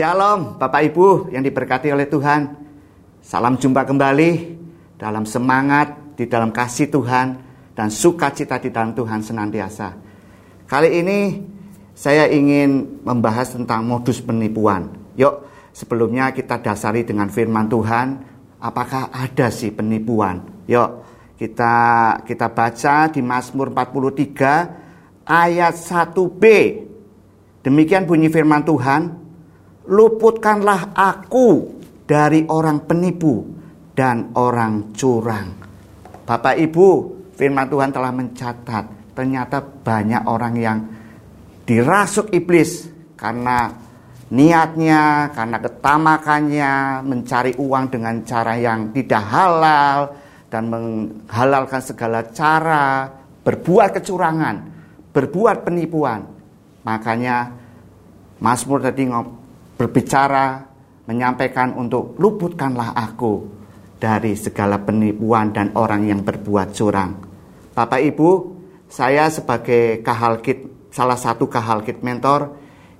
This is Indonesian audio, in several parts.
Shalom Bapak Ibu yang diberkati oleh Tuhan. Salam jumpa kembali dalam semangat di dalam kasih Tuhan dan sukacita di dalam Tuhan senantiasa. Kali ini saya ingin membahas tentang modus penipuan. Yuk, sebelumnya kita dasari dengan firman Tuhan, apakah ada sih penipuan? Yuk, kita kita baca di Mazmur 43 ayat 1b. Demikian bunyi firman Tuhan, luputkanlah aku dari orang penipu dan orang curang. Bapak Ibu, firman Tuhan telah mencatat ternyata banyak orang yang dirasuk iblis karena niatnya, karena ketamakannya mencari uang dengan cara yang tidak halal dan menghalalkan segala cara, berbuat kecurangan, berbuat penipuan. Makanya Mazmur tadi berbicara, menyampaikan untuk luputkanlah aku dari segala penipuan dan orang yang berbuat curang. Bapak Ibu, saya sebagai kahalkit, salah satu kahalkit mentor,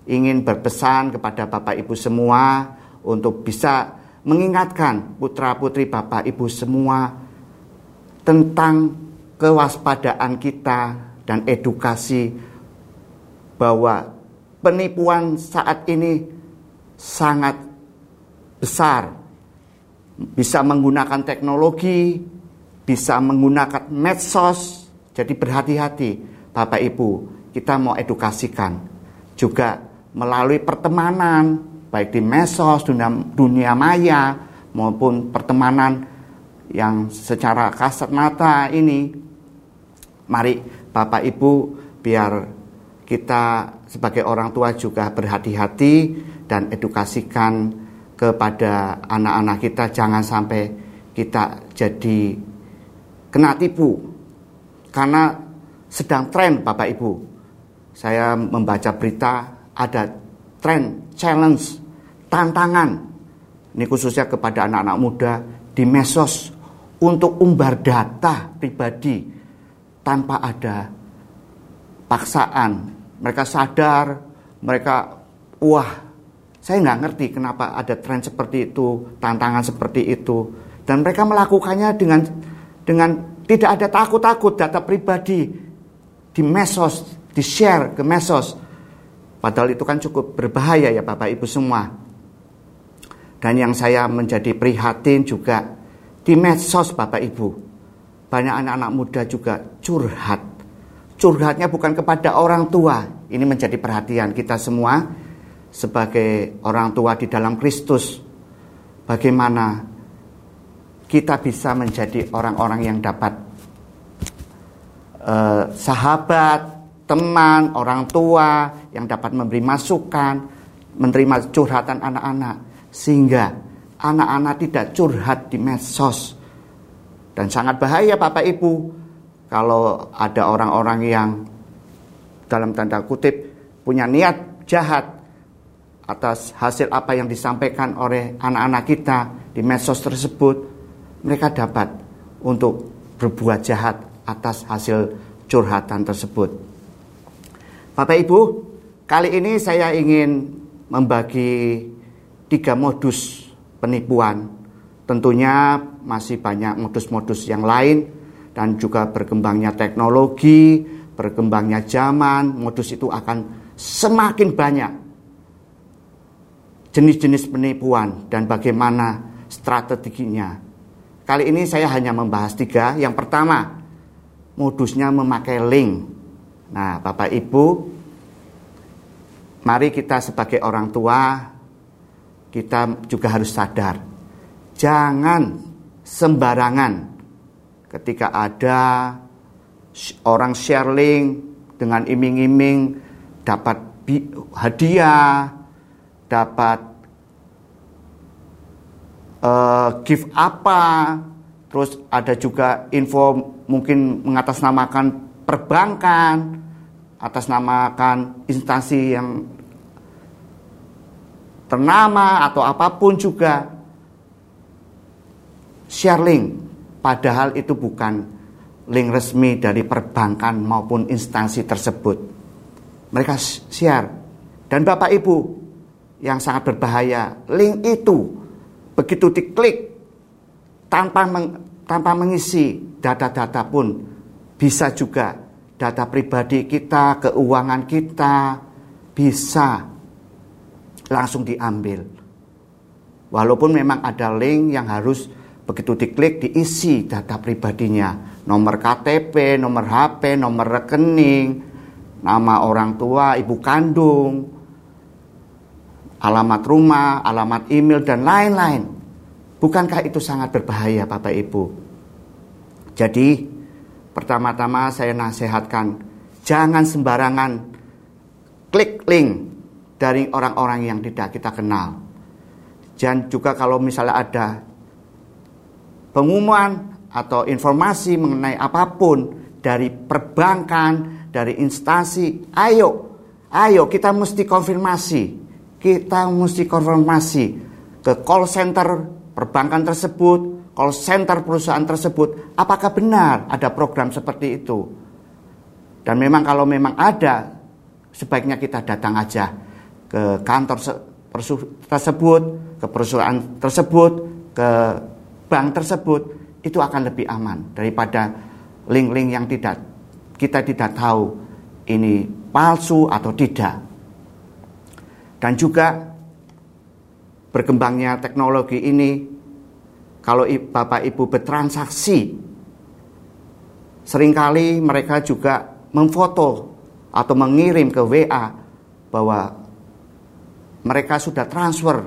ingin berpesan kepada Bapak Ibu semua untuk bisa mengingatkan putra-putri Bapak Ibu semua tentang kewaspadaan kita dan edukasi bahwa penipuan saat ini sangat besar. Bisa menggunakan teknologi, bisa menggunakan medsos. Jadi berhati-hati Bapak Ibu, kita mau edukasikan. Juga melalui pertemanan, baik di medsos, dunia, dunia maya, maupun pertemanan yang secara kasat mata ini. Mari Bapak Ibu biar kita sebagai orang tua juga berhati-hati dan edukasikan kepada anak-anak kita jangan sampai kita jadi kena tipu karena sedang tren Bapak Ibu. Saya membaca berita ada tren challenge tantangan ini khususnya kepada anak-anak muda di mesos untuk umbar data pribadi tanpa ada paksaan. Mereka sadar, mereka wah saya nggak ngerti kenapa ada tren seperti itu, tantangan seperti itu, dan mereka melakukannya dengan dengan tidak ada takut-takut data pribadi di mesos, di share ke mesos. Padahal itu kan cukup berbahaya ya Bapak Ibu semua. Dan yang saya menjadi prihatin juga di medsos Bapak Ibu. Banyak anak-anak muda juga curhat. Curhatnya bukan kepada orang tua. Ini menjadi perhatian kita semua sebagai orang tua di dalam Kristus, bagaimana kita bisa menjadi orang-orang yang dapat uh, sahabat, teman, orang tua yang dapat memberi masukan, menerima curhatan anak-anak, sehingga anak-anak tidak curhat di medsos. Dan sangat bahaya Bapak Ibu kalau ada orang-orang yang dalam tanda kutip punya niat jahat atas hasil apa yang disampaikan oleh anak-anak kita di medsos tersebut, mereka dapat untuk berbuat jahat atas hasil curhatan tersebut. Bapak Ibu, kali ini saya ingin membagi tiga modus penipuan. Tentunya masih banyak modus-modus yang lain dan juga berkembangnya teknologi, berkembangnya zaman, modus itu akan semakin banyak jenis-jenis penipuan dan bagaimana strateginya. Kali ini saya hanya membahas tiga. Yang pertama, modusnya memakai link. Nah, Bapak Ibu, mari kita sebagai orang tua, kita juga harus sadar. Jangan sembarangan ketika ada orang share link dengan iming-iming dapat hadiah, dapat uh, gift apa, terus ada juga info mungkin mengatasnamakan perbankan, atasnamakan instansi yang ternama atau apa pun juga. Share link padahal itu bukan link resmi dari perbankan maupun instansi tersebut mereka share dan Bapak Ibu yang sangat berbahaya. Link itu begitu diklik tanpa meng, tanpa mengisi data-data pun bisa juga data pribadi kita, keuangan kita bisa langsung diambil. Walaupun memang ada link yang harus begitu diklik diisi data pribadinya, nomor KTP, nomor HP, nomor rekening, nama orang tua, ibu kandung, alamat rumah, alamat email, dan lain-lain. Bukankah itu sangat berbahaya, Bapak Ibu? Jadi, pertama-tama saya nasihatkan, jangan sembarangan klik link dari orang-orang yang tidak kita kenal. Dan juga kalau misalnya ada pengumuman atau informasi mengenai apa pun dari perbankan, dari instansi, ayo, ayo kita mesti konfirmasi kita mesti konfirmasi ke call center perbankan tersebut, call center perusahaan tersebut, apakah benar ada program seperti itu. Dan memang kalau memang ada, sebaiknya kita datang aja ke kantor tersebut, ke perusahaan tersebut, ke bank tersebut, itu akan lebih aman daripada link-link yang tidak kita tidak tahu ini palsu atau tidak. Dan juga berkembangnya teknologi ini, kalau Bapak Ibu bertransaksi, sering kali mereka juga memfoto atau mengirim ke WA bahwa mereka sudah transfer,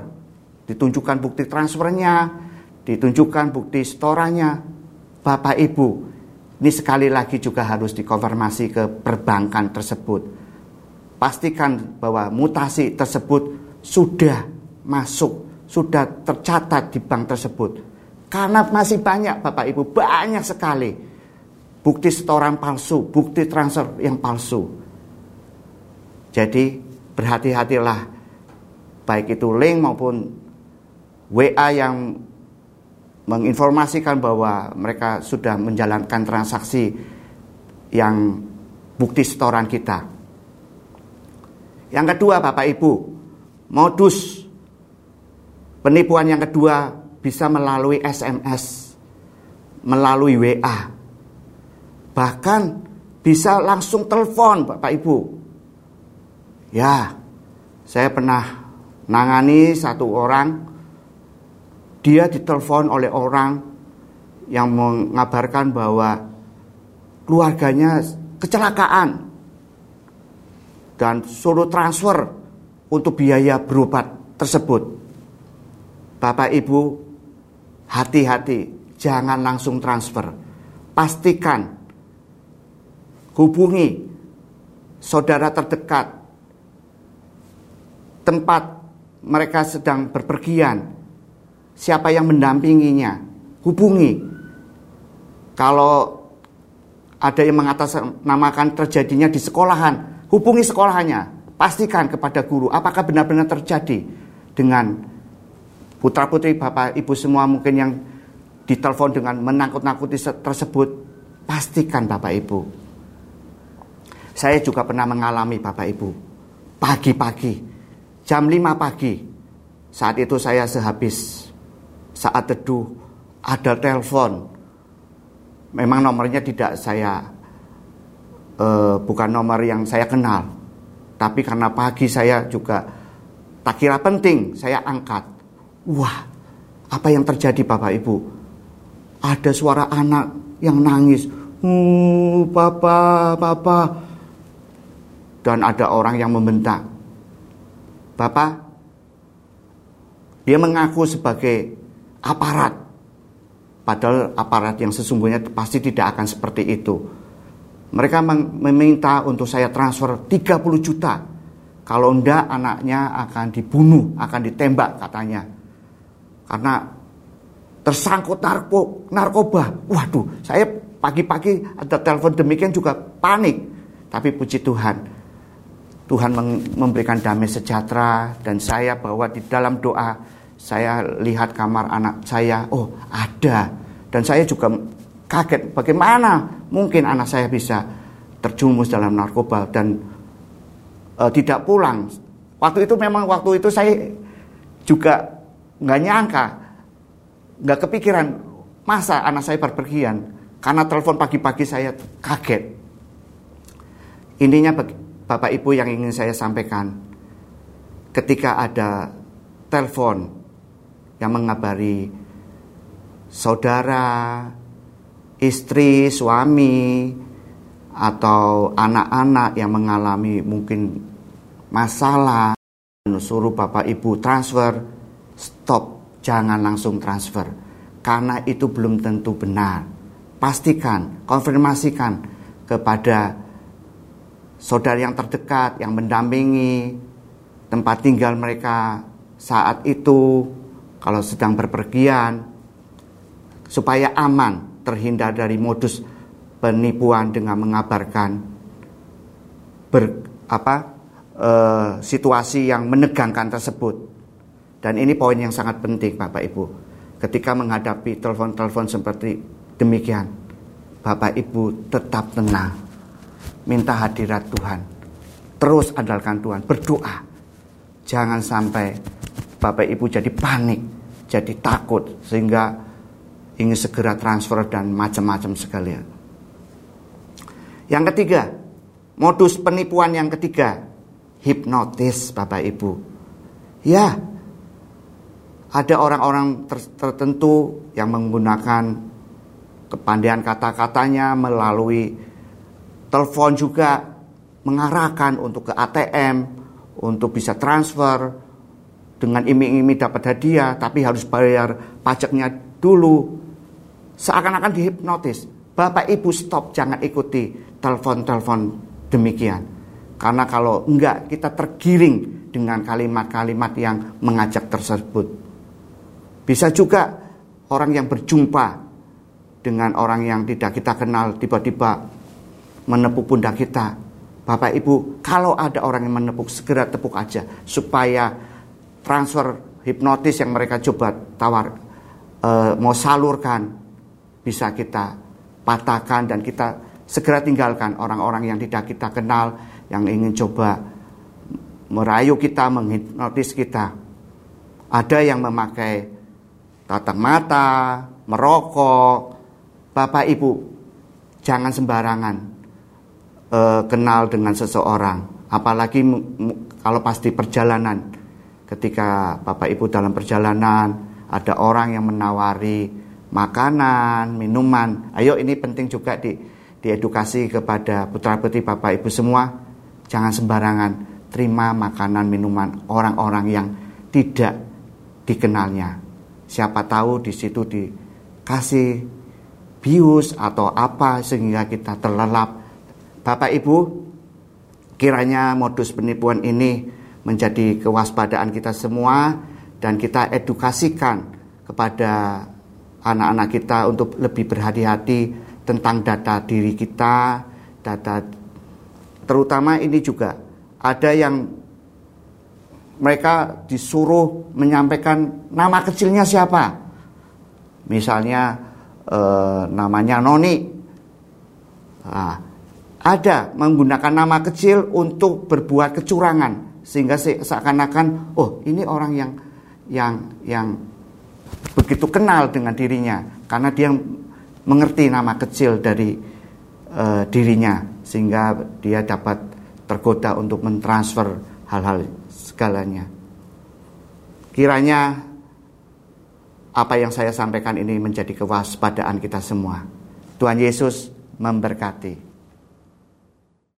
ditunjukkan bukti transfernya, ditunjukkan bukti setorannya. Bapak Ibu, ini sekali lagi juga harus dikonfirmasi ke perbankan tersebut pastikan bahwa mutasi tersebut sudah masuk, sudah tercatat di bank tersebut. Karena masih banyak Bapak Ibu, banyak sekali bukti setoran palsu, bukti transfer yang palsu. Jadi berhati-hatilah baik itu link maupun WA yang menginformasikan bahwa mereka sudah menjalankan transaksi yang bukti setoran kita. Yang kedua Bapak Ibu, modus penipuan yang kedua bisa melalui SMS, melalui WA. Bahkan bisa langsung telepon Bapak Ibu. Ya, saya pernah nangani satu orang, dia ditelepon oleh orang yang mengabarkan bahwa keluarganya kecelakaan dan suruh transfer untuk biaya berobat tersebut. Bapak Ibu, hati-hati, jangan langsung transfer. Pastikan hubungi saudara terdekat tempat mereka sedang berpergian. Siapa yang mendampinginya? Hubungi. Kalau ada yang mengatasnamakan terjadinya di sekolahan, Hubungi sekolahnya, pastikan kepada guru apakah benar-benar terjadi dengan putra-putri Bapak Ibu semua mungkin yang ditelepon dengan menakut-nakuti tersebut, pastikan Bapak Ibu. Saya juga pernah mengalami Bapak Ibu, pagi-pagi, jam 5 pagi, saat itu saya sehabis saat teduh, ada telepon. Memang nomornya tidak saya uh, bukan nomor yang saya kenal. Tapi karena pagi saya juga tak kira penting, saya angkat. Wah, apa yang terjadi Bapak Ibu? Ada suara anak yang nangis. Uh, Papa, Papa. Dan ada orang yang membentak. Bapak, dia mengaku sebagai aparat. Padahal aparat yang sesungguhnya pasti tidak akan seperti itu mereka meminta untuk saya transfer 30 juta. Kalau enggak anaknya akan dibunuh, akan ditembak katanya. Karena tersangkut narko, narkoba. Waduh, saya pagi-pagi ada telepon demikian juga panik. Tapi puji Tuhan, Tuhan memberikan damai sejahtera dan saya bahwa di dalam doa saya lihat kamar anak saya, oh ada. Dan saya juga kaget bagaimana mungkin anak saya bisa terjumus dalam narkoba dan e, tidak pulang Waktu itu memang waktu itu saya juga nggak nyangka, nggak kepikiran masa anak saya berpergian karena telepon pagi-pagi saya kaget. Intinya Bapak Ibu yang ingin saya sampaikan, ketika ada telepon yang mengabari saudara, istri, suami, atau anak-anak yang mengalami mungkin masalah, suruh Bapak Ibu transfer, stop, jangan langsung transfer. Karena itu belum tentu benar. Pastikan, konfirmasikan kepada saudara yang terdekat, yang mendampingi tempat tinggal mereka saat itu, kalau sedang berpergian, supaya aman, terhindar dari modus penipuan dengan mengabarkan ber, apa, e, situasi yang menegangkan tersebut. Dan ini poin yang sangat penting Bapak Ibu. Ketika menghadapi telepon-telepon seperti demikian, Bapak Ibu tetap tenang. Minta hadirat Tuhan. Terus andalkan Tuhan, berdoa. Jangan sampai Bapak Ibu jadi panik, jadi takut sehingga ingin segera transfer dan macam-macam sekalian. Yang ketiga, modus penipuan yang ketiga, hipnotis Bapak Ibu. Ya, ada orang-orang tertentu yang menggunakan kepandaian kata-katanya melalui telepon juga mengarahkan untuk ke ATM, untuk bisa transfer dengan iming-iming dapat hadiah, tapi harus bayar pajaknya dulu. Seakan-akan dihipnotis. Bapak Ibu stop, jangan ikuti telepon-telepon demikian. Karena kalau enggak kita tergiring dengan kalimat-kalimat yang mengajak tersebut. Bisa juga orang yang berjumpa dengan orang yang tidak kita kenal tiba-tiba menepuk pundak kita. Bapak Ibu, kalau ada orang yang menepuk segera tepuk aja supaya transfer hipnotis yang mereka coba tawar e, mau salurkan bisa kita patahkan dan kita segera tinggalkan orang-orang yang tidak kita kenal yang ingin coba merayu kita, menghipnotis kita. Ada yang memakai tatap mata, merokok. Bapak Ibu, jangan sembarangan e, kenal dengan seseorang, apalagi kalau pasti perjalanan. Ketika Bapak Ibu dalam perjalanan, ada orang yang menawari makanan, minuman. Ayo ini penting juga di diedukasi kepada putra-putri Bapak Ibu semua. Jangan sembarangan terima makanan minuman orang-orang yang tidak dikenalnya. Siapa tahu di situ dikasih bius atau apa sehingga kita terlelap. Bapak Ibu, kiranya modus penipuan ini menjadi kewaspadaan kita semua dan kita edukasikan kepada anak-anak kita untuk lebih berhati-hati tentang data diri kita, data terutama ini juga ada yang mereka disuruh menyampaikan nama kecilnya siapa. Misalnya eh, namanya Noni. Nah, ada menggunakan nama kecil untuk berbuat kecurangan sehingga seakan-akan oh ini orang yang yang yang begitu kenal dengan dirinya karena dia mengerti nama kecil dari uh, dirinya sehingga dia dapat tergoda untuk mentransfer hal-hal segalanya. Kiranya apa yang saya sampaikan ini menjadi kewaspadaan kita semua. Tuhan Yesus memberkati.